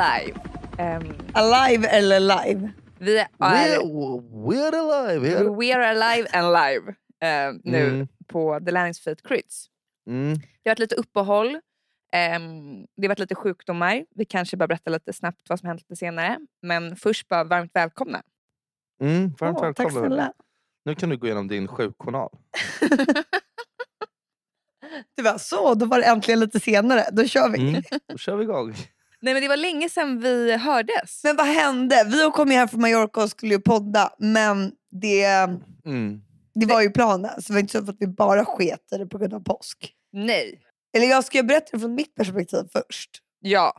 Alive. Um, Alive eller live? vi är, We're, we're alive here. we are alive and live eh, nu Mm. på The Landings Feet Crits. Mm. Det har varit lite uppehåll. ehm, det har varit lite sjukdomar. Vi kanske bara berätta lite snabbt vad som hänt lite senare. Men först bara varmt välkomna. Mm, varmt Åh, tack välkommen. snälla. Nu kan du gå igenom din sjukjournal. Det var så, då var det äntligen lite senare. Då kör vi. Mm. Då kör vi igång. Nej men det var länge sedan vi hördes. Men vad hände? Vi kom ju hem från Mallorca och skulle ju podda. Men det, Mm. det var ju planen. Så det var inte så att vi bara sket det på grund av påsk. Nej. Eller jag ska berätta det från mitt perspektiv först. Ja.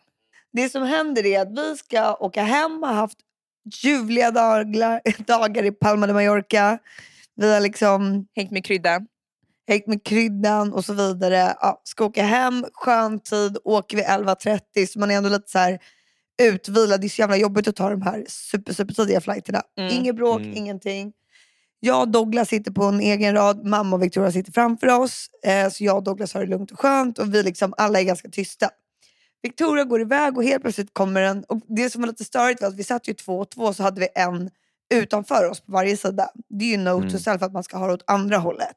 Det som händer är att vi ska åka hem, ha haft ljuvliga dagar, dagar i Palma de Mallorca. Vi har liksom Hängt med krydda. Hängt med kryddan och så vidare. Ja, ska åka hem, skön tid, åker vi 11.30 så man är ändå lite så här utvilad. Det är så jävla jobbigt att ta de här super, super tidiga flighterna. Mm. Inget bråk, Mm. ingenting. Jag och Douglas sitter på en egen rad, mamma och Victoria sitter framför oss. Eh, så jag och Douglas har det lugnt och skönt och vi liksom alla är ganska tysta. Victoria går iväg och helt plötsligt kommer en... Och det som var lite störigt var att vi satt ju två och två så hade vi en utanför oss på varje sida. Det är ju note Mm. to self att man ska ha det åt andra hållet.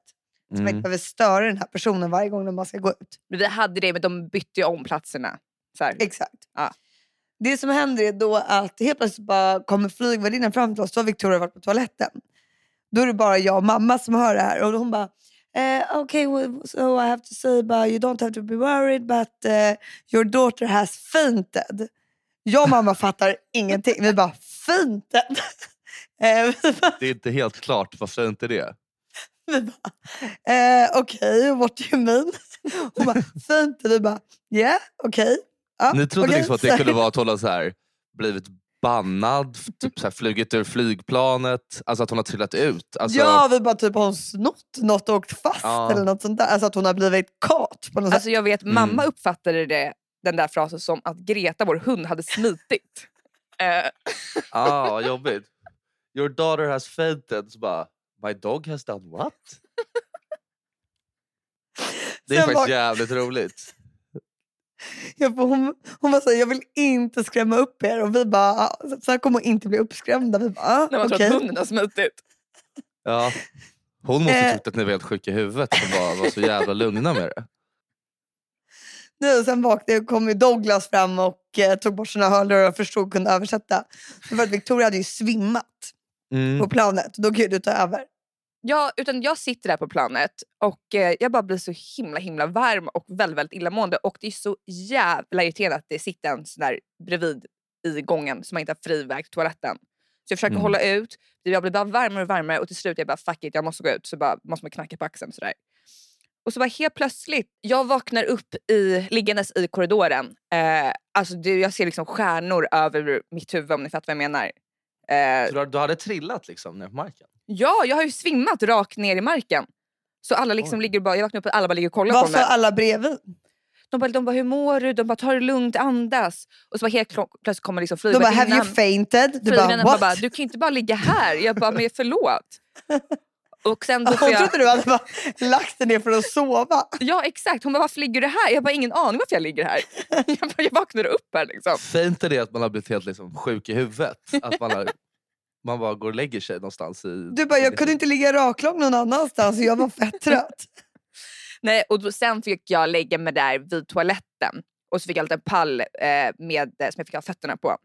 Så man inte Mm. behöver störa den här personen varje gång när man ska gå ut. Men Vi hade det men de bytte ju om platserna. Så här. Exakt. Ja. Det som händer är då att helt plötsligt bara kommer flygvärdinnan fram till oss. Så har Victoria varit på toaletten. Då är det bara jag och mamma som hör det här. Och hon bara, eh, okay, well, so I have to say but you don't have to be worried but eh, your daughter has fainted. Jag och mamma fattar ingenting. Vi bara, fainted? Eh, Det är inte helt klart varför inte det vi bara eh, okej, what do you mean? Hon bara, fainted. Vi bara, yeah, okej. Ja, Ni trodde okej." liksom att det kunde vara att hon har så här, blivit bannad, typ så här, flugit ur flygplanet, alltså att hon har trillat ut. Alltså, Ja, vi bara typ har hon snott något och åkt fast Ja. eller något sånt där. Alltså att hon har blivit något Alltså jag vet, Mm. mamma uppfattade det, den där frasen som att Greta, vår hund, hade smitit. Eh, ah, jobbigt. Your daughter has fainted. Så bara, my dog has done what? Det är Sen faktiskt var- jävligt roligt. Jag, hon, hon var såhär, jag vill inte skrämma upp er. Och vi bara, "Ah, så- här kommer hon inte bli uppskrämda. Vi bara, ah, när man okej. tror att hunden har smitit. Ja. Hon måste Eh. tyckt att ni var helt sjuka i huvudet som bara var så jävla lugna med det. Nu, sen vaknade jag och kom ju Douglas fram och eh, tog bort sina hörlurar och förstod och kunde översätta. För att Victoria hade ju svimmat Mm. på planet. Då ju du ta över. Ja, utan jag sitter där på planet och eh, jag bara blir så himla himla varm och väldigt, väldigt illamående. Och det är så jävla irriterande att det sitter en sån där bredvid i gången som man inte har fri väg till toaletten. Så jag försöker Mm. hålla ut, jag blir bara varmare och varmare och till slut jag bara fuck it, jag måste gå ut. Så bara måste man knacka på axeln sådär. Och så bara helt plötsligt, jag vaknar upp i, liggandes i korridoren. Eh, alltså det, jag ser liksom stjärnor över mitt huvud om ni fattar vad jag menar. Eh, Så du, du hade trillat liksom ner på marken? Ja, jag har ju svimmat rakt ner i marken. Så alla liksom Oj. ligger bara, jag vaknar upp och alla bara ligger och kollar Vad på mig. alla bredvid? De bara, de bara, hur mår du? De bara, ta det lugnt, andas. Och så bara helt plötsligt kommer liksom De bara, have you flygvärdinnan. fainted? Du bara, Flygvärdinnan what? bara, du kan inte bara ligga här. Jag bara, men förlåt. Och sen då Hon jag, trodde du hade bara lagt dig ner för att sova. ja exakt, hon bara, varför ligger du här? Jag har bara, ingen aning varför jag ligger här. Jag, bara, jag vaknade upp här liksom. Fint är det att man har blivit helt liksom, sjuk i huvudet. Att man, har, man bara går och lägger sig någonstans. I, Du bara, jag kunde inte ligga raklång någon annanstans och jag var fett trött. Nej, och då, sen fick jag lägga mig där vid toaletten. Och så fick jag en liten pall eh, med, som jag fick ha fötterna på.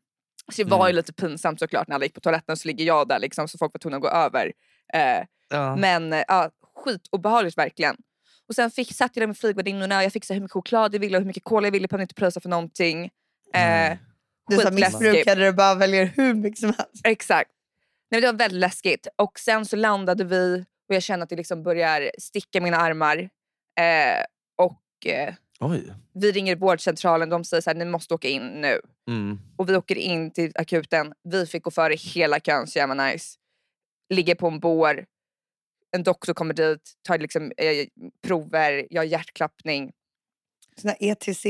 Så det var Mm. ju lite pinsamt såklart när alla gick på toaletten så ligger jag där liksom, så folk var tvungna att gå över. Eh, Ja. men eh, ja, skitobehagligt verkligen. Och sen fick, satt jag där med flygvärdinnorna och jag fick så hur mycket choklad jag ville och hur mycket kola jag ville. Jag behövde inte pröjsa för någonting. Eh, Nej. Du sa skitläskigt. missbrukare du bara väljer hur mycket som helst. Exakt. Nej, det var väldigt läskigt. Och sen så landade vi och jag kände att det liksom börjar sticka mina armar. Eh, och eh, Oj. vi ringer vårdcentralen. De säger så här, ni måste åka in nu. Mm. Och vi åker in till akuten. Vi fick gå före hela kön, så jävla nice. Ligger på en bår. En doktor kommer dit, tar liksom, eh, prover, jag har hjärtklappning. Såna ETC.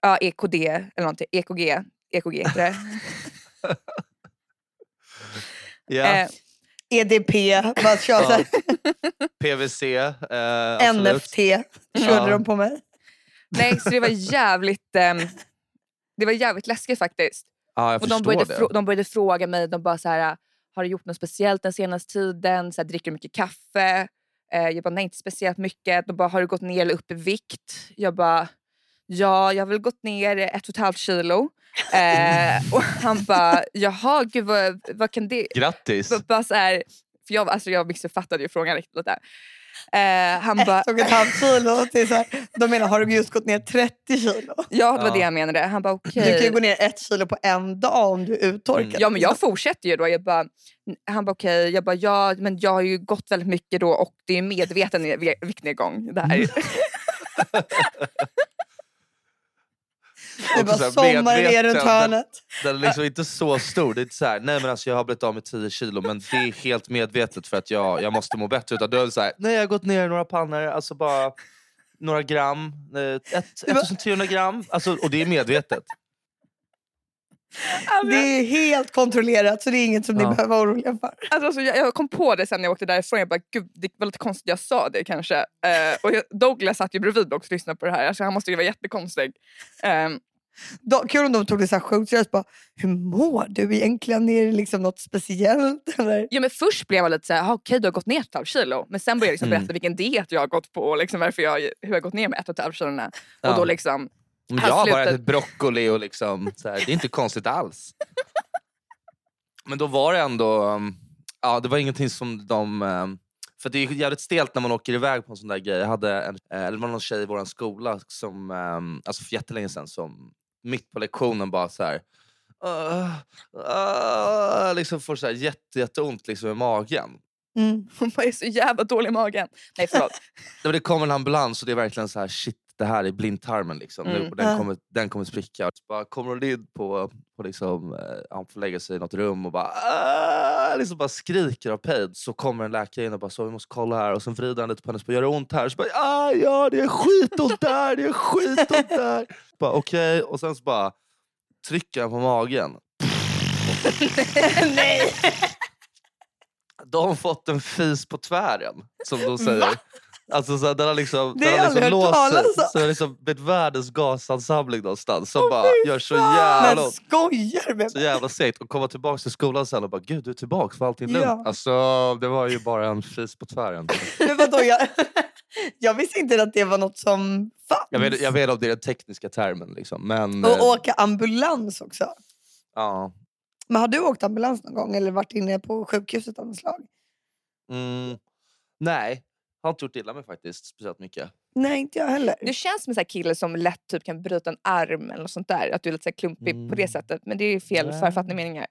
Ja, EKD eller någonting. EKG. EKG heter det. Ja. eh, EDP, bara kör så här. PVC. Eh. NFT körde Ja. de på mig. nej, så det var jävligt... ehm, Det var jävligt läskigt faktiskt. Ja, jag Och de började, det. de började fråga mig, de bara så här, har du gjort något speciellt den senaste tiden? Så här, dricker du mycket kaffe? Eh, jag bara, nej inte speciellt mycket. De bara, har du gått ner eller upp i vikt? Jag bara, ja jag har väl gått ner ett och ett halvt kilo. Eh, och han bara, jaha gud vad, vad kan det... Grattis! B- Bara så här, för jag, alltså jag missuppfattade ju frågan riktigt lite. Eh, han bara, Ett och ett halvt kilo. Till så här, de menar, har du just gått ner 30 kilo? ja det var det jag menade. Han bara okej. Du kan ju gå ner ett kilo på en dag om du är uttorkad. Mm. Ja men jag fortsätter ju då. Jag bara, han bara okej, jag bara ja men jag har ju gått väldigt mycket då och det är medveten ve- viktnedgång. Det här. det var sommaren är runt hörnet. Den är liksom inte så stor. Det är inte så här, nej men alltså jag har blivit av med 10 kilo men det är helt medvetet för att jag, jag måste må bättre. Utan du är så här, nej jag har gått ner några pannor, alltså bara några gram, eh, ett, Det var- 1300 gram. Alltså, och det är medvetet. Det är helt kontrollerat så det är inget som ni Ja. behöver vara oroliga för. Alltså, alltså, jag, jag kom på det sen när jag åkte därifrån. Jag bara, gud det var lite konstigt jag sa det kanske. Eh, och jag, Douglas satt ju bredvid också och lyssnade på det här. Alltså, han måste ju vara jättekonstig. Ehm, Då, kul om de tog det så här sjukt seriöst. Bara, Hur mår du egentligen? Är det liksom något speciellt? Eller? ja, men först blev jag lite såhär, "Ah, okej du har gått ner ett och halvt kilo. Men sen började jag liksom Mm. berätta vilken diet jag har gått på och liksom varför jag, hur jag har gått ner med ett och ett halvt kilo. Och Ja. då liksom, Han jag har bara ätit broccoli och liksom, så här, det är inte konstigt alls. Men då var det ändå, um, ja det var ingenting som de... um, För det är jävligt stelt när man åker iväg på en sån där grej. Jag hade en, eh, det var någon tjej i vår skola som, um, alltså för jättelänge sedan, som mitt på lektionen bara så här. Uh, uh, liksom får så här jätte, jätteont liksom i magen. Mm. hon bara, är så jävla dålig i magen. Nej förlåt. Det kommer en ambulans och det är verkligen så här shit det här är blindtarmen liksom. nu, Mm. och den, kommer, den kommer spricka. Så bara kommer hon in på, på liksom, eh, han får lägga sig i något rum och bara, "Ah!" liksom bara skriker av pain. Så kommer en läkare in och bara så vi måste kolla här och sen vrider han lite på henne och bara, gör det ont här? Så bara, ah, ja det är skitont där, det är skitont där. Bara okej och sen så bara trycker han på magen. Nej! De har fått en fis på tvären som de säger. Alltså så den har liksom, Det den har liksom om. Så det liksom blivit världens gasansamling någonstans. Som Åh, bara gör så jävla ont. skojar med Så jävla segt. Och komma tillbaka till skolan sen och bara gud du är tillbaka, var allting lugnt? Ja. Alltså det var ju bara en fis på tvären. Men vadå, jag, jag visste inte att det var något som fanns. Jag vet, jag vet om det är den tekniska termen liksom. Men eh, Och åka ambulans också. ja. Men har du åkt ambulans någon gång eller varit inne på sjukhuset av något slag? Mm, nej, har inte gjort illa mig faktiskt speciellt mycket. Nej, inte jag heller. Du känns som en sån kille som lätt typ kan bryta en arm eller något sånt där. Att du är lite så här klumpig på det Mm. sättet. Men det är ju fel Nej. författning meningar.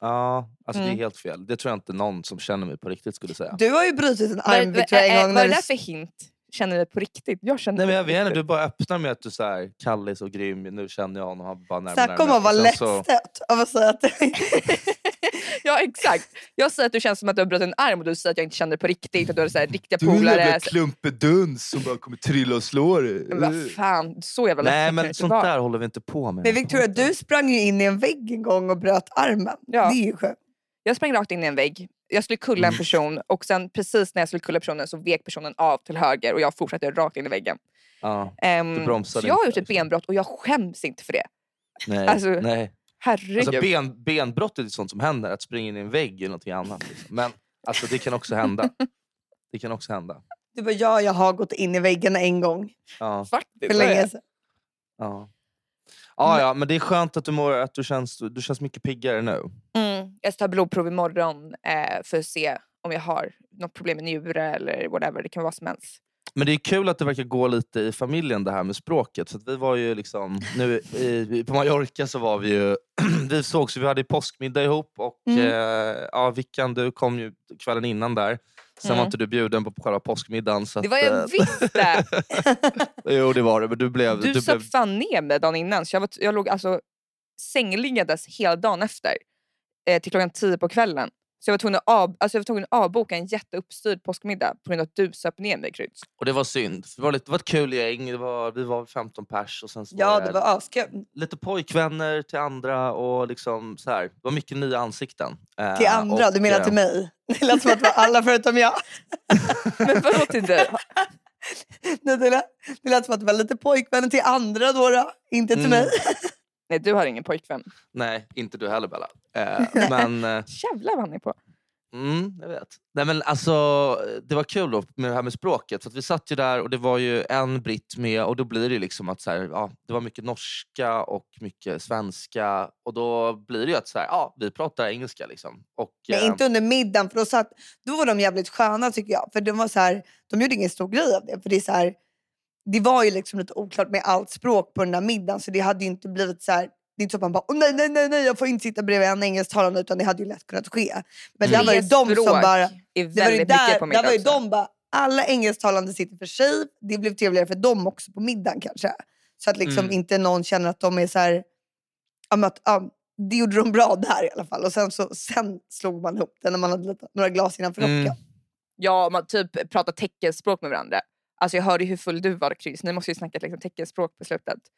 Ja, alltså det Mm. är helt fel. Det tror jag inte någon som känner mig på riktigt skulle säga. Du har ju brutit en Var, arm Victoria, en äh, gång. var när det där för hint? Känner du det på riktigt? Jag känner Nej men det jag vet inte, du bara öppnar med att du så här, Kalle är så grym, nu känner jag honom. Han bara närmare, Snacka om att vara lättstött av att säga att Ja exakt. Jag säger att du känns som att du har brutit en arm och du säger att jag inte känner det på riktigt. Att du har så här riktiga polare. Så- klumpeduns som bara kommer trilla och slå dig. Men vad fan, så jävla Nej men sånt vara. där håller vi inte på med. Men Victoria, du sprang ju in i en vägg en gång och bröt armen. Ja. Det är ju skönt. Jag sprang rakt in i en vägg. Jag skulle kulla Mm. en person och sen precis när jag skulle kulla personen så vek personen av till höger och jag fortsatte rakt in i väggen. Ja, Ehm, Du bromsade så jag har gjort ett benbrott och jag skäms inte för det. nej, Alltså, nej. Herregud. Alltså ben, benbrott är sånt som händer, att springa in i en vägg eller någonting annat. Liksom. Men alltså, det kan också hända. Det kan också hända. Du bara, ja, jag har gått in i väggarna en gång. Ja, Faktiskt. För länge sedan. ja. Ja, ja, men det är skönt att du, mår, att du, känns, du känns mycket piggare nu. Mm. Jag ska ta blodprov imorgon eh, för att se om jag har något problem med njure eller whatever. Det kan vara vad som helst. Men det är kul att det verkar gå lite i familjen det här med språket. Att vi var ju liksom, nu i, på Mallorca så var vi ju, vi sågs, vi hade påskmiddag ihop och Mm. eh, ja, Vickan du kom ju kvällen innan där. Sen var Mm. inte du bjuden på själva påskmiddagen. Så Det att, var jag eh, visst det! Jo det var det, men du blev... Du, Du söp blev fan ner mig dagen innan så jag, var, jag låg alltså sängliggandes hela dagen efter. Eh, till klockan tio på kvällen. Så jag var tvungen att, av, alltså jag var tvungen att avboka en jätteuppstyrd påskmiddag på grund av att du söp ner mig Kryds. och det var synd. Det var, lite, det var ett kul gäng, det var, vi var 15 pers och sen så Ja, var det var askul. lite pojkvänner till andra och liksom så här. det var mycket nya ansikten. Eh, Till andra, och, du menar eh, till mig? Det lät som att det var alla förutom jag. Men vadå till dig? Det, det, lät, det lät som att det var lite pojkvänner till andra då, då. inte till Mm. mig. Nej, du har ingen pojkvän. Nej, inte du heller Bella. Eh, men... Eh, Jävlar vad han är på. Mm, jag vet. Nej, men alltså, det var kul då med det här med språket. För att vi satt ju där och det var ju en britt med och då blir det liksom att så här, ja, det var mycket norska och mycket svenska. Och då blir det ju att så här, ja, vi pratar engelska. Liksom. Och, Men eh, inte under middagen för då, satt, då var de jävligt sköna tycker jag. För de, var så här, de gjorde ingen stor grej av det. För det, är så här, det var ju liksom lite oklart med allt språk på den där middagen så det hade ju inte blivit så här, det är inte så att man bara Åh, nej, nej, nej, nej, jag får inte sitta bredvid en engelsktalande utan det hade ju lätt kunnat ske. Men där var det de som bara... Det var ju där, där var ju de bara, alla engelsktalande sitter för sig. Det blev trevligare för dem också på middagen kanske. Så att liksom Mm. inte någon känner att de är så här... Ja, men att, ja, det gjorde de bra där i alla fall. Och sen, så, sen slog man ihop det när man hade några glas innanför Mm. rocken. Ja, man typ pratar teckenspråk med varandra. Alltså jag hörde hur full du var Chris. Ni måste ju snacka liksom, teckenspråk på slutet.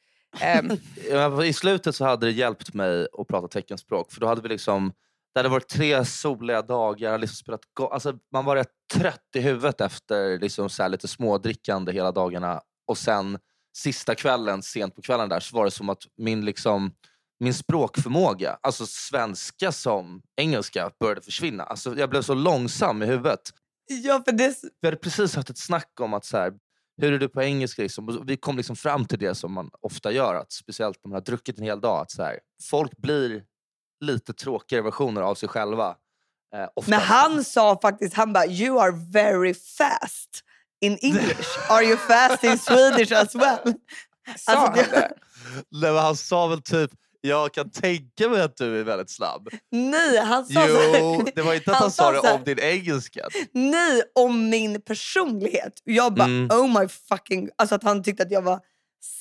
Um. I slutet så hade det hjälpt mig att prata teckenspråk. För då hade vi liksom, det hade varit tre soliga dagar. Liksom spelat go- alltså, man var rätt trött i huvudet efter liksom så här lite smådrickande hela dagarna. Och sen sista kvällen, sent på kvällen där, så var det som att min, liksom, min språkförmåga, alltså svenska som engelska, började försvinna. Alltså, jag blev så långsam i huvudet. Ja, för det, Vi hade precis haft ett snack om att så här, hur är du på engelska? Liksom? Och Vi kom liksom fram till det som man ofta gör, att speciellt när man har druckit en hel dag. Att så här, folk blir lite tråkigare versioner av sig själva. Eh, men han sa faktiskt, han bara you are very fast in English. Are you fast in Swedish as well? sa Alltså, han det- det? Nej, men han sa väl typ, jag kan tänka mig att du är väldigt snabb. Nej, han sa Jo, det var inte att Han han sa det om din engelska. nej om min personlighet. Jag bara Mm. oh my fucking... Alltså att han tyckte att jag var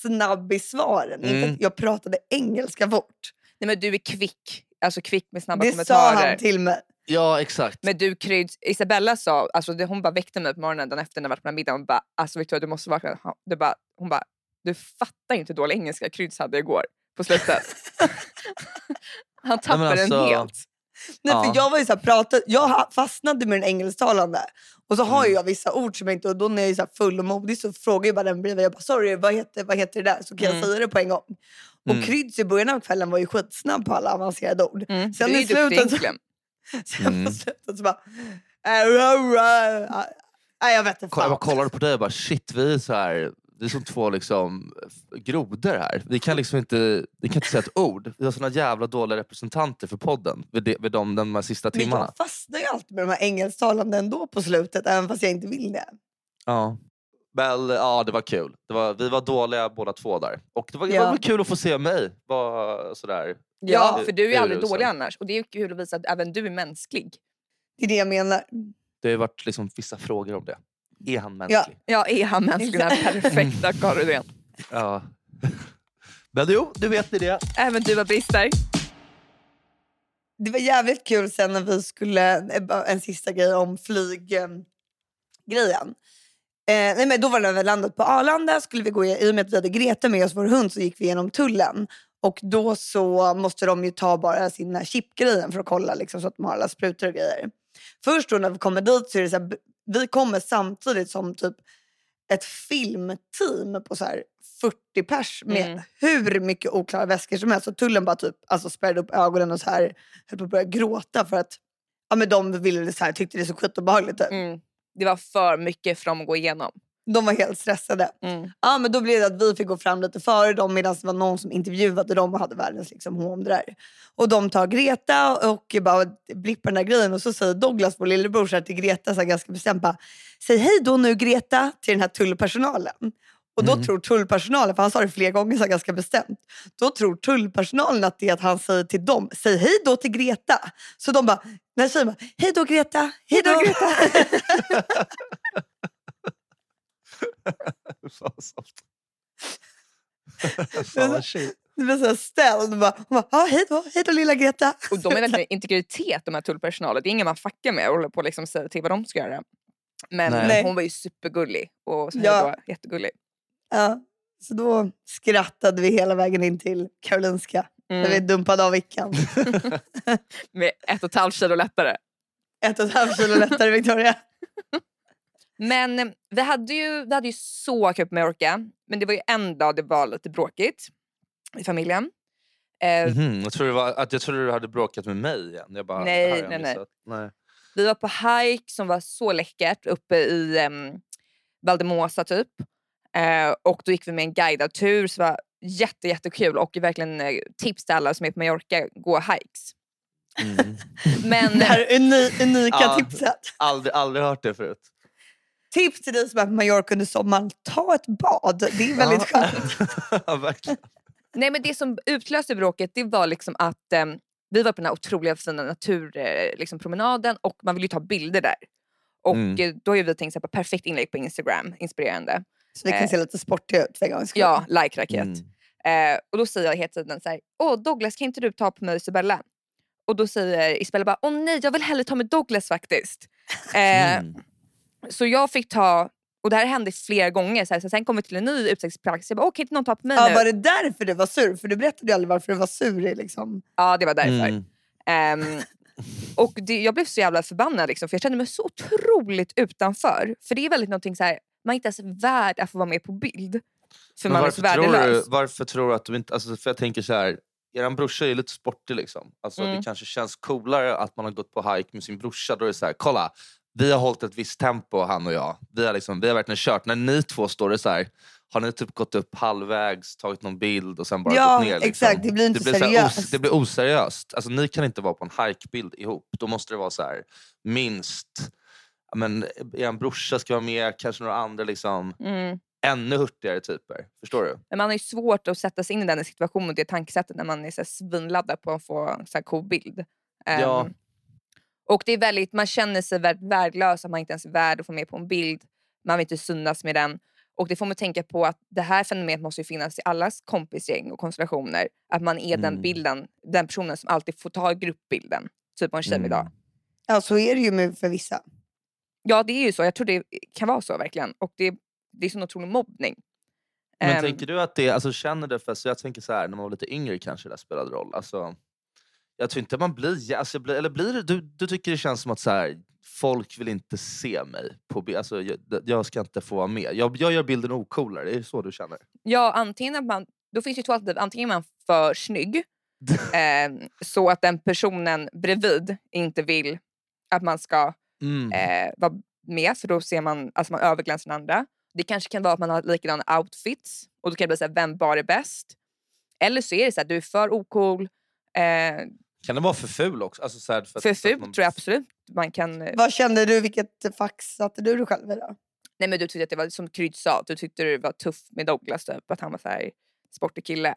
snabb i svaren. Inte Mm. att jag pratade engelska fort. Nej, men du är kvick. Alltså kvick med snabba Det kommentarer. sa han till mig. Ja, exakt. Men du Kryds, Isabella sa, alltså det, hon bara väckte mig på morgonen dagen efter när jag varit på den middagen och bara alltså Victoria du måste vakna. Du bara, hon bara du fattar ju inte hur dålig engelska Kryds hade igår på slutet. Han tappade alltså- den helt. Nej, Ja. för jag var ju så här, pratade, jag fastnade med den engelsktalande. Och så har Mm. jag vissa ord som jag inte... Och då när jag är så här full och modig så frågar jag bara den bredvid. Jag bara sorry, vad heter, vad heter det där? Så kan Mm. jag säga det på en gång. Och Mm. Kryds i början av kvällen var ju skitsnabb på alla avancerade ord. Mm. Sen du är ju duktig slutet så-. Sen Mm. på slutet så bara... Nej, jag vet inte. Jag bara kollade på dig och bara shit, vi är så här, är som två liksom, grodor här. Vi kan liksom inte, vi kan inte säga ett ord. Vi har såna jävla dåliga representanter för podden vid, de, vid de, de här sista Men timmarna. jag fastnar ju alltid med de här engelsktalande ändå på slutet, även fast jag inte vill det. Ja. Men ja, det var kul. Det var, vi var dåliga båda två där. Och det var, det Ja. var väl kul att få se mig vara sådär. Ja, för du är aldrig dålig annars. Och det är ju kul att visa att även du är mänsklig. Det är det jag menar. Det har ju varit liksom vissa frågor om det. Är han mänsklig? Ja. Ja, är han mänsklig? Den här perfekta Karl Rydén. Ja. Men jo, du vet ni det. Även du har brister. Det var jävligt kul sen när vi skulle, eh, en sista grej om flyggrejen. grejen. Eh, nej men då var det när vi landat på Arlanda, skulle vi gå, i och med att vi hade Greta med oss, vår hund, så gick vi genom tullen. Och då så måste de ju ta bara sin den här chipgrejen för att kolla liksom, så att de har alla sprutor och grejer. Först då när vi kommer dit så är det så här, vi kommer samtidigt som typ ett filmteam på så här 40 pers med Mm. hur mycket oklara väskor som helst. Och tullen bara typ, alltså spärrade upp ögonen och så här, höll på att börja gråta för att ja, men de ville så här, tyckte det så skitobehagligt. Typ. Mm. Det var för mycket för dem att gå igenom. De var helt stressade. Mm. Ja, men då blev det att vi fick gå fram lite före dem medan det var någon som intervjuade dem och hade världens liksom, hå om det där. Och de tar Greta och bara blippar den där grejen och så säger Douglas, vår lillebror, så till Greta så här, ganska bestämt bara, Säg hej då nu Greta till den här tullpersonalen. Och då Mm. tror tullpersonalen, för han sa det flera gånger så ganska bestämt, då tror tullpersonalen att det är att han säger till dem, säg hej då till Greta. Så de bara, när säger man, hej då Greta, hej då Greta. Fan, soft. Fan vad shit. Det blev så ställd. Bara, hon bara, hej då, hej då lilla Greta. Och de är väldigt integritet de här tullpersonalen. Det är ingen man fuckar med och håller på att liksom säga till vad de ska göra. Men Nej. hon var ju supergullig och så Ja. ja. jättegullig. Ja, så då skrattade vi hela vägen in till Karolinska. När vi Mm. dumpade av vickan. Med ett och ett halvt kilo lättare. Ett och ett halvt kilo lättare Victoria. Men eh, vi hade ju, vi hade ju så kul på Mallorca. Men det var ju en dag det var lite bråkigt i familjen. Eh, Mhm, jag, tror det var, att jag trodde du hade bråkat med mig igen. Jag bara, Nej, det nej, nej. nej. Vi var på hike som var så läckert uppe i um, Valdemosa typ. Eh, och då gick vi med en guidad tur som var jätte, jättekul och verkligen eh, tips till alla som är på Mallorca, gå hikes. Mm. Men Det här uni, unika Ja. tipset. aldrig, aldrig hört det förut. Tips till dig som är på Mallorca under sommaren. Ta ett bad. Det är väldigt Ja. skönt. ja, verkligen. Nej men det som utlöste bråket det var liksom att eh, vi var på den här otroliga fina naturpromenaden liksom, promenaden och man vill ju ta bilder där. Och Mm. eh, då har vi tänkt så på perfekt inlägg på Instagram, inspirerande. Så vi kan Eh. se lite sportiga ut för en gångs skull. Ja, like-raket. Mm. Eh, och då säger jag hela tiden så här, åh Douglas kan inte du ta på mig Isabella? Och då säger Isabella bara, åh nej jag vill hellre ta med Douglas faktiskt. Eh, Mm. Så jag fick ta, och det här hände flera gånger, så, här, så sen kom vi till en ny utsiktsplats. Jag bara, okej kan inte någon ta på mig Ja, nu? var det därför du var sur? För du berättade ju aldrig varför du var sur. Liksom. Ja det var därför. Mm. Ehm, och det, jag blev så jävla förbannad liksom, för jag kände mig så otroligt utanför. För det är väldigt någonting så här, man är inte ens värd att få vara med på bild. För Men man är så varför, tror du, varför tror du att du inte... Alltså, för jag tänker så här, er brorsa är ju lite sportig liksom. Alltså, Mm. Det kanske känns coolare att man har gått på hike med sin brorsa. Då är det så här, kolla. Vi har hållit ett visst tempo han och jag. Vi har, liksom, vi har verkligen kört. När ni två står det så här, har ni typ gått upp halvvägs, tagit någon bild och sen bara Ja, gått ner? Liksom. exakt. Det blir inte så här seriöst. os, det blir oseriöst. Alltså, ni kan inte vara på en hikebild ihop. Då måste det vara så här, minst... Men, er brorsa ska vara med, kanske några andra liksom, Mm. ännu hurtigare typer. Förstår du? Men man har ju svårt att sätta sig in i den situationen och det tankesättet när man är så här svinladdad på att få en så här cool bild. Ja. Och det är väldigt, man känner sig väldigt värdelös, att man inte ens är värd att få med på en bild. Man vill inte synas med den. Och det får man tänka på att det här fenomenet måste ju finnas i allas kompisgäng och konstellationer. Att man är den Mm. bilden, den personen som alltid får ta gruppbilden. Typ på en tjejmiddag. Mm. Ja, så är det ju med för vissa. Ja det är ju så, jag tror det kan vara så verkligen. Och det, det är sån otrolig mobbning. Men Ehm, tänker du att det, alltså känner det för, så jag tänker så här, när man var lite yngre kanske det spelade roll. Alltså, jag tror inte man blir, alltså, blir eller blir du, du tycker det känns som att så här, folk vill inte se mig på alltså, jag, jag ska inte få vara med. Jag, jag gör bilden ocoolare, är det så du känner? Ja, antingen att man, då finns det ju två alternativ. Antingen är man för snygg eh, så att den personen bredvid inte vill att man ska Mm. eh, vara med för då ser man alltså man överglänser den andra. Det kanske kan vara att man har likadana outfits och då kan det bli så här, vem bar är bäst? Eller så är det så att du är för ocool. Eh, Kan det vara för ful också? Alltså, så här, för, att- för att fult man- tror jag absolut man kan... eh, Vad kände du? Vilket fax satte du dig själv i då? Nej men du tyckte att det var som Krydd sa, du tyckte det var tufft med Douglas typ, att han var så här sportig kille.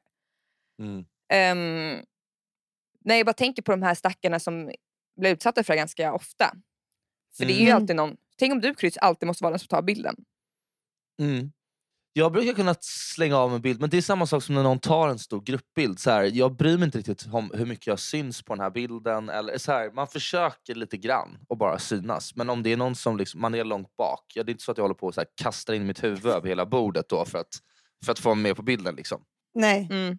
Mm. Um, nej, jag bara tänker på de här stackarna som blir utsatta för det ganska ofta. För det är ju Mm. alltid någon... Tänk om du Kryds alltid måste vara den som tar bilden. Mm. Jag brukar kunna slänga av en bild, men det är samma sak som när någon tar en stor gruppbild. Så här, jag bryr mig inte riktigt om hur mycket jag syns på den här bilden. Eller, så här, man försöker lite grann och bara synas. Men om det är någon som liksom, man är långt bak, ja, det är inte så att jag håller på och så här, kastar in mitt huvud över hela bordet då för att, för att få vara med på bilden. Liksom. Nej. Mm.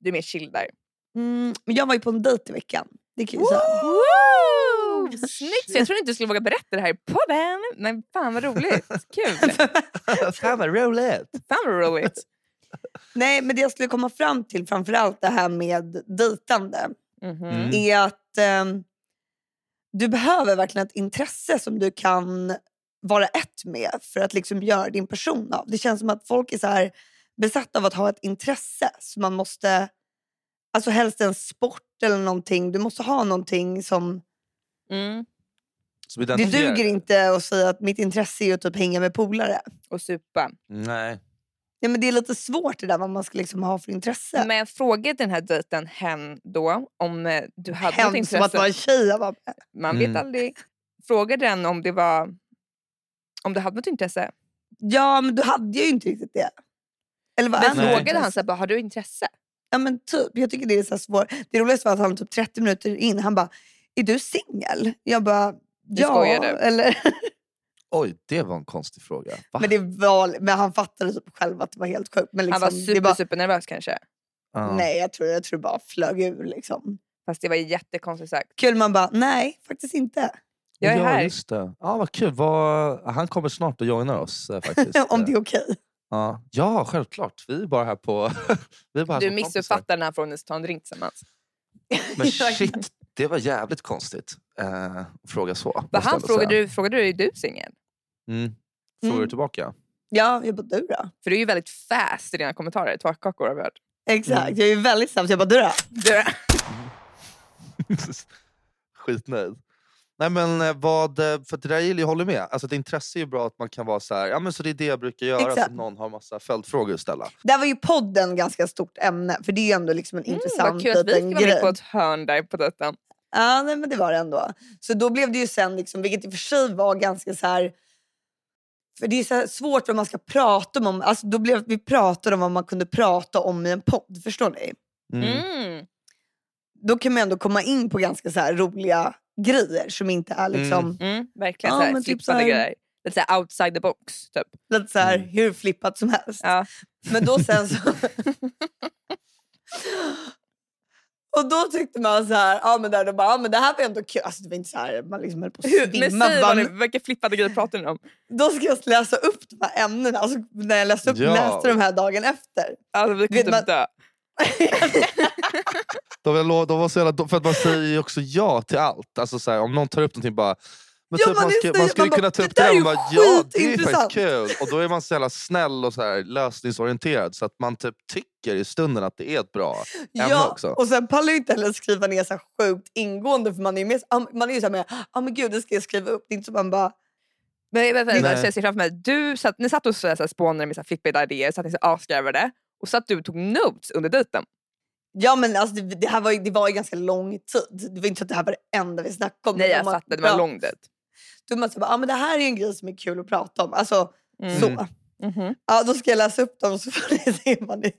Du är mer chill där. Mm, men jag var ju på en dejt i veckan. Det kan jag säga. Snyggt! Så jag trodde inte du skulle våga berätta det här i podden. Men fan vad roligt. Kul. Fan vad roligt! Fan vad roligt. Nej, men det jag skulle komma fram till, framförallt det här med dejtande, Mhm. Mm. är att ehm, du behöver verkligen ett intresse som du kan vara ett med för att liksom göra din person av. Det känns som att folk är så här besatta av att ha ett intresse. Så man måste, alltså helst en sport eller någonting. Du måste ha någonting som... Mm. Som Det duger inte att säga att mitt intresse är att typ hänga med polare. Och supa. Nej. Ja, men det är lite svårt det där vad man ska liksom ha för intresse. Men jag frågade den här dejten hen då om eh, du hade något Hem som intresse. att vara en tjej. Jag bara, Man Mm. vet aldrig. Frågade den om det var om du hade något intresse. ja, men du hade ju inte riktigt det. Eller vad Men Nej. det? frågade han så här, bara, har du intresse? Ja men typ, jag tycker det är så svårt. Det roligaste var att han typ 30 minuter in, han bara, är du singel? Jag bara, ja. skojar du? Eller, Oj, det var en konstig fråga. Va? men, det var, men han fattade typ själv att det var helt sjukt. Men liksom, han var super, bara, super nervös kanske. Ja. Nej jag tror, jag tror det bara flög ur liksom. Fast det var jättekonstigt sagt. Kul man bara, nej faktiskt inte. Jag är ja, här. Just det. Ja, vad kul. Vad... Han kommer snart och joinar oss eh, faktiskt. Om det är okej. Ja, ja självklart. Vi är bara här på... vi är bara här Du missuppfattar den här frågan ta en drink tillsammans. Men shit, det var jävligt konstigt eh, att fråga så. Vad han frågade du, frågade du är du singel? Mm. Frågar du Mm. tillbaka? Ja, jag bara du då? För du är ju väldigt fast i dina kommentarer. Tvärkakor har vi hört. Exakt, Mm. jag är väldigt snabb. Jag bara du då? Du, Skitnöjd. Nej men eh, vad, eh, för det där gillar jag håller med. Alltså ett intresse är ju bra att man kan vara så här, ja men så det är det jag brukar göra så Exakt. att någon har massa följdfrågor att ställa. Där var ju podden ganska stort ämne. För det är ju ändå liksom en mm, intressant vad kul att vi liten ska vara med grej. på ett hörn där på dejten. Ja, nej, men det var det ändå. Så då blev det ju sen, liksom, vilket i och för sig var ganska så här... För det är så här svårt vad man ska prata om. Alltså, då blev vi pratade om vad man kunde prata om i en podd. Förstår ni? Mm. Mm. Då kan man ändå komma in på ganska så här roliga grejer som inte är liksom Mm, verkligen Ja, så här, men typ flippade så här- grejer. Lite så här outside the box. Typ. lite så här Mm. hur flippat som helst. Ja. Men då sen så... Och då tyckte man så här, ja men där, då bara, ja, men det här var ändå kul. Alltså det var inte så här, man liksom höll på att Hur, men svimma. säg vad ni, vilka flippade grejer pratar ni om? Då ska jag läsa upp de här ämnena. Alltså, när jag läste, upp, Ja. läste de här dagen efter. Alltså, vi Vet kommer typ dö. De, var, lo- de var så jävla, för att man säger ju också ja till allt. Alltså så här, om någon tar upp någonting bara men Ja, typ, man ska, så- man skulle man kunna ta "Det upp det och bara ja det är ju skitintressant." faktiskt kul. Och då är man så jävla snäll och så här, lösningsorienterad så att man typ tycker i stunden att det är ett bra ämne Ja, också. och sen pallar jag inte heller skriva ner så sjukt ingående för man är ju, med, man är ju så här med, ja men gud det ska jag skriva upp. Det är inte så man bara, Men, men, men, jag ser framför mig, du satt, ni satt och så här, så här, spånade med flippiga idéer, så att ni så asgarvade. Och så att du tog notes under dejten. ja men alltså, det, det här var det var ju ganska lång tid. Det var inte så att det här var det enda vi snackade om. Nej jag fattar, det var en lång dejt. Då man bara, ja men det här är en grej som är kul att prata om. Alltså Mm. så. Mhm. Ja, då ska jag läsa upp dem så får ni se vad ni...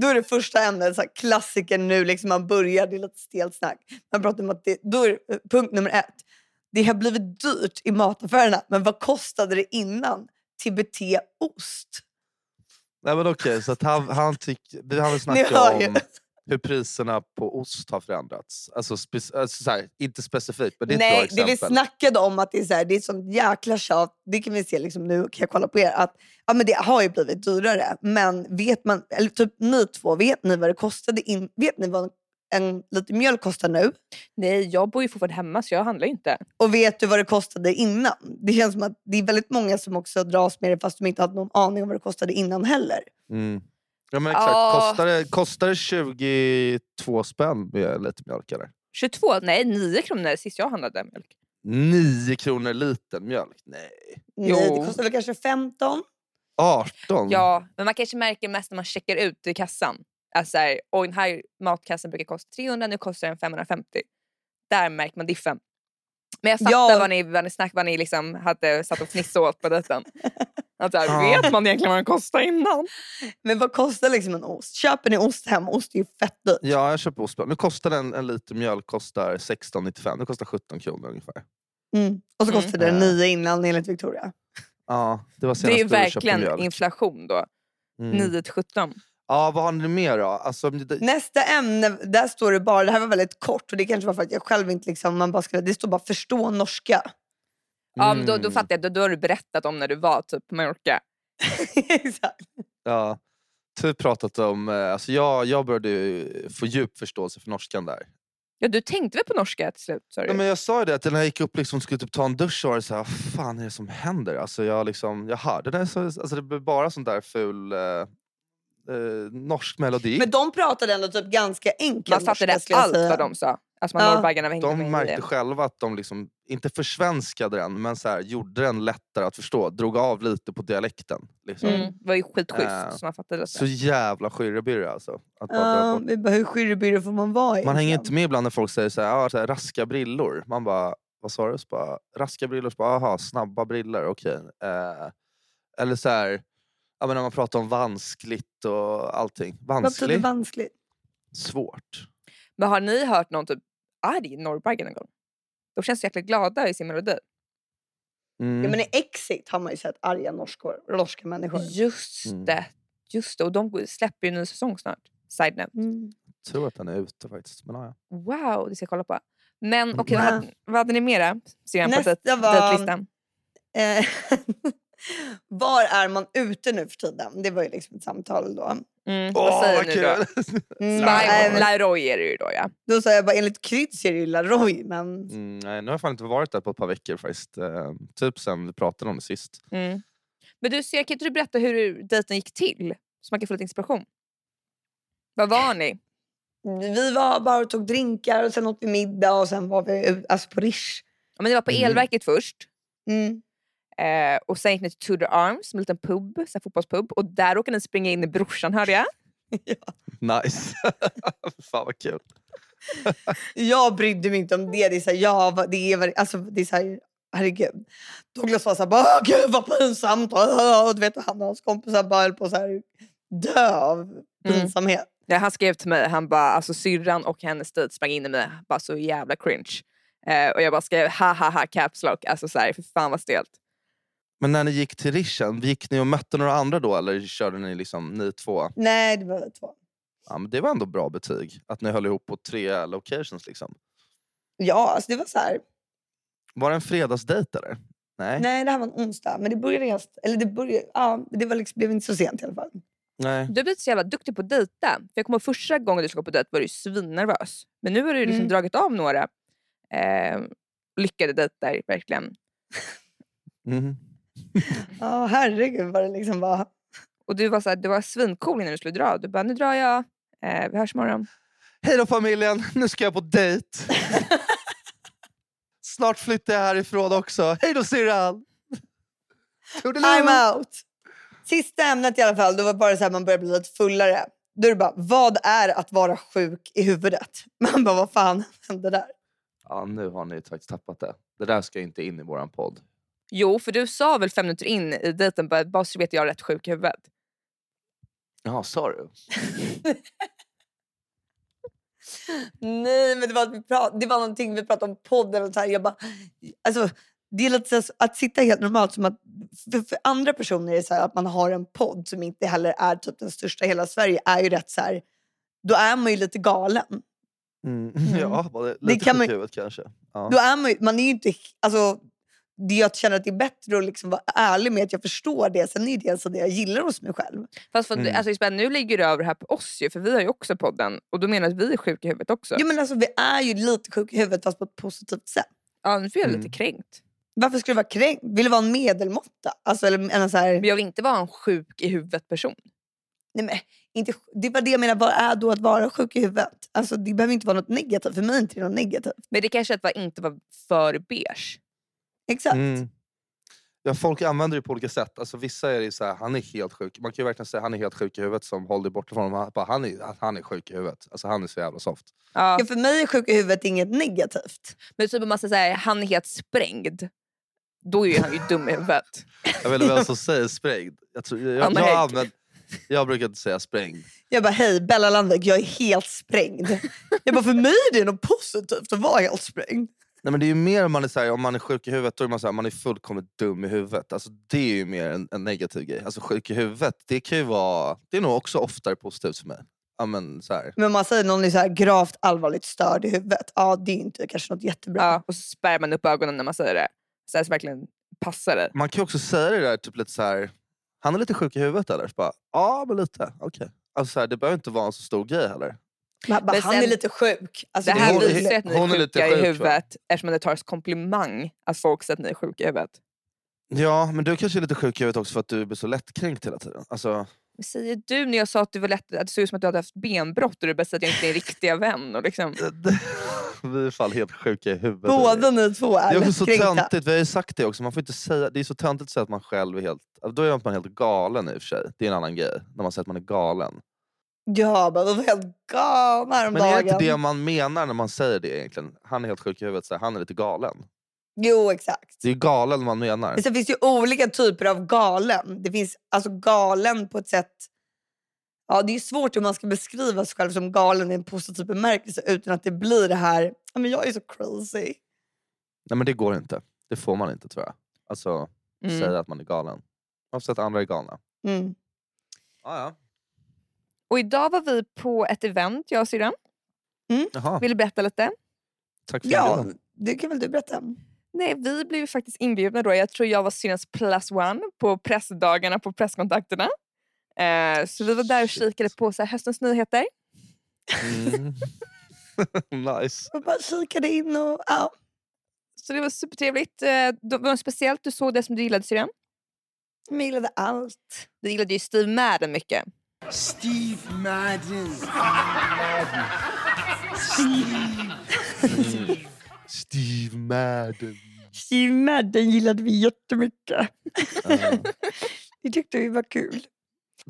Då är det första ämnet, så klassiker nu, liksom man börjar, det är lite stelt snack. Man pratar om att det, då är eh, punkt nummer ett. Det har blivit dyrt i mataffärerna, men vad kostade det innan? TBT-ost. Nej men okej, så att han, han, tyck, vi har väl snackat om hur priserna på ost har förändrats. Alltså, spec- alltså så här, inte specifikt men det är ett Nej, bra det vi exempel. snackade om att det är, så här, det är ett sånt jäkla tjat. Det kan vi se liksom nu, kan jag kolla på er. Att, ja, men det har ju blivit dyrare. Men vet man, eller typ ni två, vet ni vad det kostade in? Vet ni vad en liter mjölk kostar nu? Nej jag bor ju fortfarande hemma så jag handlar ju inte. Och vet du vad det kostade innan? Det känns som att det är väldigt många som också dras med det fast de inte hade någon aning om vad det kostade innan heller. Mm. Ja men exakt, Ja. kostar, det, kostar det 22 spänn med lite mjölk eller? 22? Nej 9 kronor sist jag handlade mjölk. 9 kronor liten mjölk? Nej. Nej, Jo. det kostar väl kanske 15? 18? Ja, men man kanske märker mest när man checkar ut i kassan. Alltså så här, och den här matkassen brukar kosta 300, nu kostar den 550. Där märker man diffen. Men jag fattar Ja. vad ni, vad ni, snack, vad ni liksom hade satt och fnissade åt på dejten. Att så här, Ja. Vet man egentligen vad den kostar innan? Men vad kostar liksom en ost? Köper ni ost hem? Ost är ju fett dyrt. Ja, jag köper ost. Nu kostar en, en liter mjölk kostar 16,95. Det kostar 17 kronor ungefär. Mm. Och så Mm. kostade det Äh. 9 innan enligt Victoria. Ja, det var Det senast är ju du köpte verkligen inflation då. Mm. 9 till 17. Ja, vad har ni mer då? Alltså, det, Nästa ämne, där står det bara, det här var väldigt kort och det kanske var för att jag själv inte liksom, man bara skrev, det står bara förstå norska. Ja, men då, då Mm. fattar jag, då, då har du berättat om när du var typ på Mallorca. Exakt. Ja, typ pratat om... eh, Alltså jag, jag började få djup förståelse för norskan där. Ja, du tänkte väl på norska till slut? Du? Ja, men jag sa ju det, att när jag gick upp liksom, och skulle typ ta en dusch så var det så här, vad fan är det som händer? Alltså jag, liksom, jag hörde det, så, alltså det blev bara sån där ful eh, eh, norsk melodi. Men de pratade ändå typ ganska enkelt man fattade norska, allt säga. vad de sa. Alltså man Ja. var de märkte det. själva att de liksom, inte försvenskade den, men så här, gjorde den lättare att förstå. Drog av lite på dialekten. Liksom. Mm, det var ju skitschysst. Äh, så man fattade Så det. jävla skyrrebyrre alltså. Att Ja, bara, hur skyrrebyrre får man vara Man hänger inte med ibland när folk säger så här, ah, så här, raska brillor. Man bara, vad sa du? Så bara, raska brillor, så bara, aha, snabba brillor, okej. Eh, eller så här, ja, men när man pratar om vanskligt och allting. Vad betyder Vanskligt, vanskligt? svårt. Men har ni hört någon typ arg norrbagge någon gång? De känns så jäkla glada i sin melodi. Mm. Ja, men i Exit har man ju sett arga norskor, norska människor. Just Mm. det. Just det. Och de släpper ju en ny säsong snart. Side note. Mm. Jag tror att den är ute faktiskt. Men, ja. Wow, det ska jag kolla på. Men Mm. okej, vad, Wow. hade- vad hade ni mera? Ser jag på Nästa var- dejtlistan. Var är man ute nu för tiden? Det var ju liksom ett samtal då. Mm. Åh, vad säger vad ni då? kul! Mm, men- Laroy är det ju då ja. Då sa jag bara enligt Kryds är det ju Laroy men Mm, nej, nu har jag fan inte varit där på ett par veckor faktiskt. Eh, typ sen vi pratade om det sist. Mm. Men du, ser, kan inte du berätta hur dejten gick till? Så man kan få lite inspiration. Vad var ni? vi var bara och tog drinkar och sen åt vi middag och sen var vi alltså på Rish. Ja, men det var på Mhm. elverket först. Mm. Eh, och sen gick ni till Tudor Arms, en liten pub, så här fotbollspub. Och där råkade ni springa in i brorsan hörde jag. Nice! fan vad kul. Jag brydde mig inte om det. Det är så här, ja, vad- det är, alltså, det är så här, herregud. Douglas var så här, bara, "Åh, gud vad pinsamt. Och, du vet, han och hans kompisar bara höll på att så här, dö av pinsamhet. Ja, han skrev till mig, han bara alltså syrran och hennes dejt sprang in i mig, bara så jävla cringe. Eh, och jag bara skrev ha ha ha caps lock, alltså såhär för fan vad stelt. Men när ni gick till Rischen, gick ni och mötte några andra då eller körde ni liksom ni två? Nej, det var två. Ja, men det var ändå bra betyg. Att ni höll ihop på tre locations. Liksom. Ja, alltså det var så här. Var det en fredagsdejt eller? Nej. Nej, det här var en onsdag. Men det började ganska, eller det började, ja, det var liksom, blev inte så sent i alla fall. Nej. Du har blivit så jävla duktig på att dejta. För jag kommer första gången du skulle gå på dejt var du ju svinnervös. Men nu har du liksom Mm. dragit av några eh, lyckade dejter verkligen. Mhm. Ja, herregud vad det liksom var. Och du var, så här, du var svincool innan du skulle dra. Du bara, nu drar jag, eh, vi hörs imorgon. Hej då familjen, nu ska jag på dejt. Snart flyttar jag härifrån också. Hej då syrran! I'm out! Sista ämnet i alla fall, då var bara så här, man började bli lite fullare. Då är det bara, vad är att vara sjuk i huvudet? Man bara, vad fan hände där? Ja, nu har ni faktiskt tappat det. Det där ska inte in i våran podd. Jo, för du sa väl fem minuter in i dejten, bara, bara så vet jag är rätt sjuk i huvudet. Jaha, sa du? Nej, men det var, att vi prat, det var någonting vi pratade om podden. Och så här, jag bara, alltså, det är lite så att sitta helt normalt. Som att, för, för andra personer är det så här, att man har en podd som inte heller är typ den största i hela Sverige. är ju rätt så här, Då är man ju lite galen. Mm. Ja, var det lite kan sjuk man- i huvudet kanske. Ja. Då är man, man är ju inte... Alltså, det jag känner att det är bättre att liksom vara ärlig med att jag förstår det. Sen är det alltså det jag gillar hos mig själv. Fast för, att du- Mm. alltså, Isabel, nu ligger det över här på oss ju, för vi har ju också podden. Och då menar du att vi är sjuka i huvudet också. Jo, men alltså, vi är ju lite sjuka i huvudet fast på ett positivt sätt. Ja, nu får jag Mm. lite kränkt. Varför skulle du vara kränkt? Vill du vara en medelmåtta? Alltså, eller en så här, Men jag vill inte vara en sjuk i huvudet person. nej, men, inte, det var det jag menar. Vad är då att vara sjuk i huvudet? Alltså, det behöver inte vara något negativt. För mig är inte det något negativt. Men det kanske är att inte vara för beige. Exakt. Mm. Ja, folk använder det på olika sätt. Alltså, vissa är det så här, han är helt sjuk. Man kan ju verkligen säga han är helt sjuk i huvudet som håller dig borta från honom. Han, bara, han, är, han är sjuk i huvudet. Alltså, han är så jävla soft. Ja. Ja, för mig är sjuk i huvudet inget negativt. Men typ om man säger såhär, han är helt sprängd. Då är han ju dum i huvudet. Jag vet inte vem som säger sprängd. Jag, tror, jag, jag, Hägg. använder, jag brukar inte säga sprängd. Jag bara, hej Bella Landvik, jag är helt sprängd. jag bara, för mig är det något positivt att vara helt sprängd. Nej, men det är ju mer om man är, så här, om man är sjuk i huvudet, då är man, så här, man är fullkomligt dum i huvudet. Alltså, det är ju mer en, en negativ grej. Alltså, sjuk i huvudet, det kan ju vara... Det är nog också oftare positivt för mig. Ja, men, så här. Men man säger någon är så här gravt allvarligt störd i huvudet, ja det är ju inte kanske något jättebra. Ja, och så spärrar man upp ögonen när man säger det. Så, här, så verkligen passar det. Man kan ju också säga det där typ lite så här. Han är lite sjuk i huvudet eller? Så bara, ja men lite. Okej. Alltså, så här, det behöver inte vara en så stor grej heller. Men bara, Men han sen- är lite sjuk. Alltså, Det här hon- visar att ni är är lite sjuka i sjuk, va? huvudet eftersom det tas komplimang att folk säger att ni är sjuka i huvudet. Ja, men du kanske är lite sjuk i huvudet också för att du blir så lättkränkt hela tiden. Alltså, Vad säger du när jag sa att, du var lätt, att det såg ut som att du hade haft benbrott och du bara säger att jag inte är din riktiga vän? Och liksom. vi är fan helt sjuka i huvudet. Båda ni två Det är är också så töntigt, vi har ju sagt det också. Man får inte säga, det är så töntigt att säga att man själv är helt... Då är man helt galen i och för sig. Det är en annan grej. När man säger att man är galen. Ja, men de var helt galna Men är häromdagen. det inte det man menar när man säger det egentligen? Han är helt sjuk i huvudet, så han är lite galen. Jo, exakt. Det är galen man menar. Men sen finns det ju olika typer av galen. Det finns alltså galen på ett sätt... Ja, det är svårt hur man ska beskriva sig själv som galen i en positiv bemärkelse utan att det blir det här, "Ja, men jag är så crazy. Nej men det går inte. Det får man inte tror jag. Alltså Mm. säga att man är galen. Oavsett att andra är galna. Mm. Ah, ja. Och idag var vi på ett event, jag och syrran. Jaha, Vill du berätta lite? tack för Ja, det kan väl du berätta? Nej, vi blev faktiskt inbjudna då. Jag tror jag var senast plus one på pressdagarna på presskontakterna. Eh, så vi var där och kikade på så här, höstens nyheter. Mm. nice. Och bara kikade in och ja. Så det var supertrevligt. Eh, det var något speciellt du såg det som du gillade syrran? Jag gillade allt. Du gillade ju Steve Madden mycket. Steve Madden. Steve Madden. Steve Madden gillade vi jättemycket. Vi tyckte det var kul.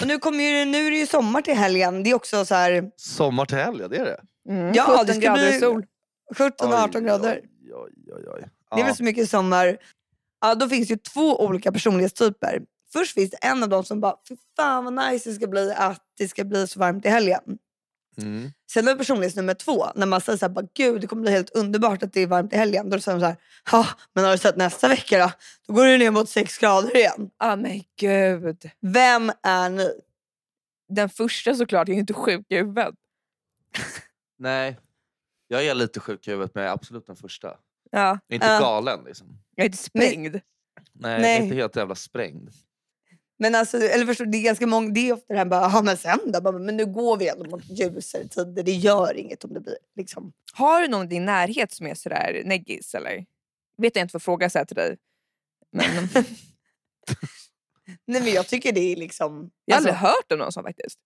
Och nu, kommer ju, nu är det ju sommar till helgen. Det är också så här Sommar till helg, ja, det är det. Mm. Ja, 17 det ska grader bli- sol. 17-18 grader. Oj, oj, oj, oj. Det är väl så mycket sommar. Ja, då finns det ju två olika personlighetstyper. Först finns det en av dem som bara, för fan vad nice det ska bli att det ska bli så varmt i helgen. Mm. Sen har vi personlighet nummer två, när man säger så här, bara, gud det kommer bli helt underbart att det är varmt i helgen. Då säger de så här, ja men har du sett nästa vecka då? Då går det ner mot 6 grader igen. Ah, men gud. Vem är ni? Den första såklart, jag är inte sjuk i huvudet. Nej, jag är lite sjuk i huvudet men jag är absolut den första. Ja, Jag är inte Ja. galen liksom. jag är inte sprängd. Nej, jag Nej. är inte helt jävla sprängd. Men alltså, eller förstår, det är ganska många, det är ofta det här bara, ja men sen då? Bara, Men nu går vi ändå mot ljusare tider, det gör inget om det blir liksom. Har du någon i din närhet som är sådär neggis eller? Vet jag inte vad fråga så till dig. Men Nej men jag tycker det är liksom, jag har alltså, aldrig hört om någon sån faktiskt.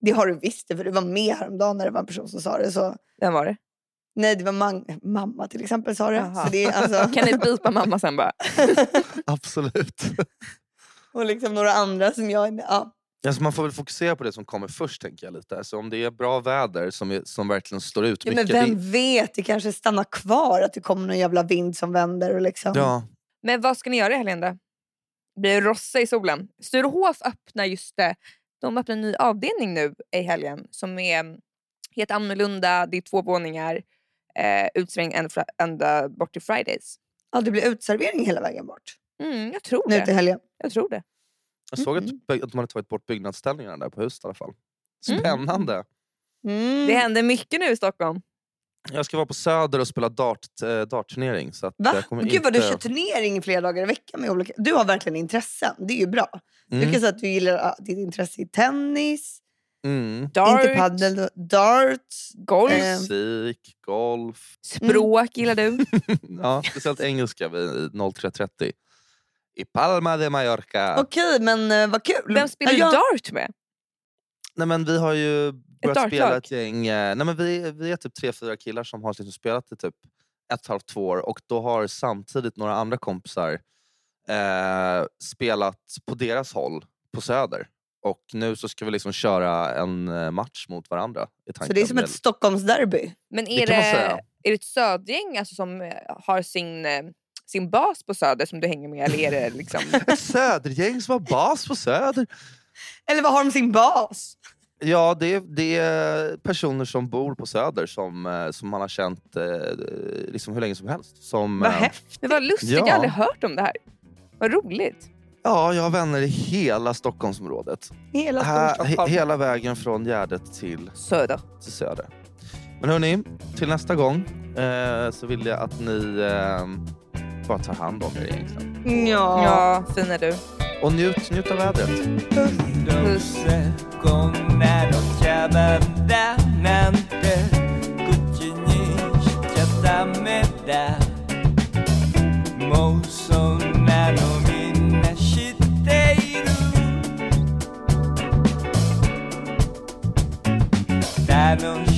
det har du visst för du var med häromdagen när det var en person som sa det. Så. Vem var det? Nej det var man- mamma till exempel sa det. Så det är, alltså, Kan ni bipa mamma sen bara? Absolut. Och liksom några andra som jag, ja. Alltså man får väl fokusera på det som kommer först tänker jag lite. Alltså om det är bra väder som, är, som verkligen står ut ja men mycket. vem det, vet, det kanske stannar kvar att det kommer någon jävla vind som vänder och liksom. ja, Men vad ska ni göra i helgen då? Blir det rossa i solen? Sturehof öppnar just det. De öppnar en ny avdelning nu i helgen som är helt annorlunda. Det är två våningar. Eh, utsträngd ända, ända bort till Fridays. Ja, det blir utservering hela vägen bort. Mm, jag tror Nu till det. helgen. Jag tror det. jag såg Mm. att, att de hade tagit bort byggnadsställningarna där på huset i alla fall. Mm. Spännande. Mm. Det händer mycket nu i Stockholm. Jag ska vara på Söder och spela dart, äh, dartturnering. Så att Va? jag kommer Gud vad du inte- kör turnering flera dagar i veckan med olika... Du har verkligen intressen, det är ju bra. Du Mm. kan säga att du gillar ah, ditt intresse i tennis, Mm. Dart, inte padel, då- darts. golf, Eh, Musik, golf. språk gillar du. ja, speciellt engelska vid 03.30. I Palma de Mallorca. Okej, men uh, vad kul. Vem spelar Ja, du jag- dart med? Nej, men vi har ju börjat dartlag? spela ett gäng... eh, Nej, men vi, vi är typ tre, fyra killar som har liksom spelat i typ ett halvt, två år och då har samtidigt några andra kompisar eh, spelat på deras håll på Söder. Och nu så ska vi liksom köra en eh, match mot varandra. I Så det är som ett Stockholmsderby. Men Det är kan man det, säga. är det ett södgäng alltså, som eh, har sin, eh, sin bas på Söder som du hänger med? Eller är det liksom... Ett Södergäng som har bas på Söder. Eller vad har de sin bas? Ja, det är, det är personer som bor på Söder som, eh, som man har känt eh, liksom hur länge som helst. Som, Vad eh, häftigt. Vad lustigt, jag Ja. har aldrig hört om det här. Vad roligt. Ja, jag har vänner i hela Stockholmsområdet. Hela Här, he, hela vägen från Gärdet till, Söder. till Söder. Men hörni, till nästa gång eh, så vill jag att ni eh, bara ta hand om er egentligen. Liksom. Mm, ja, ja fin är du. Och njut, njut av vädret. Puss. Puss. I know.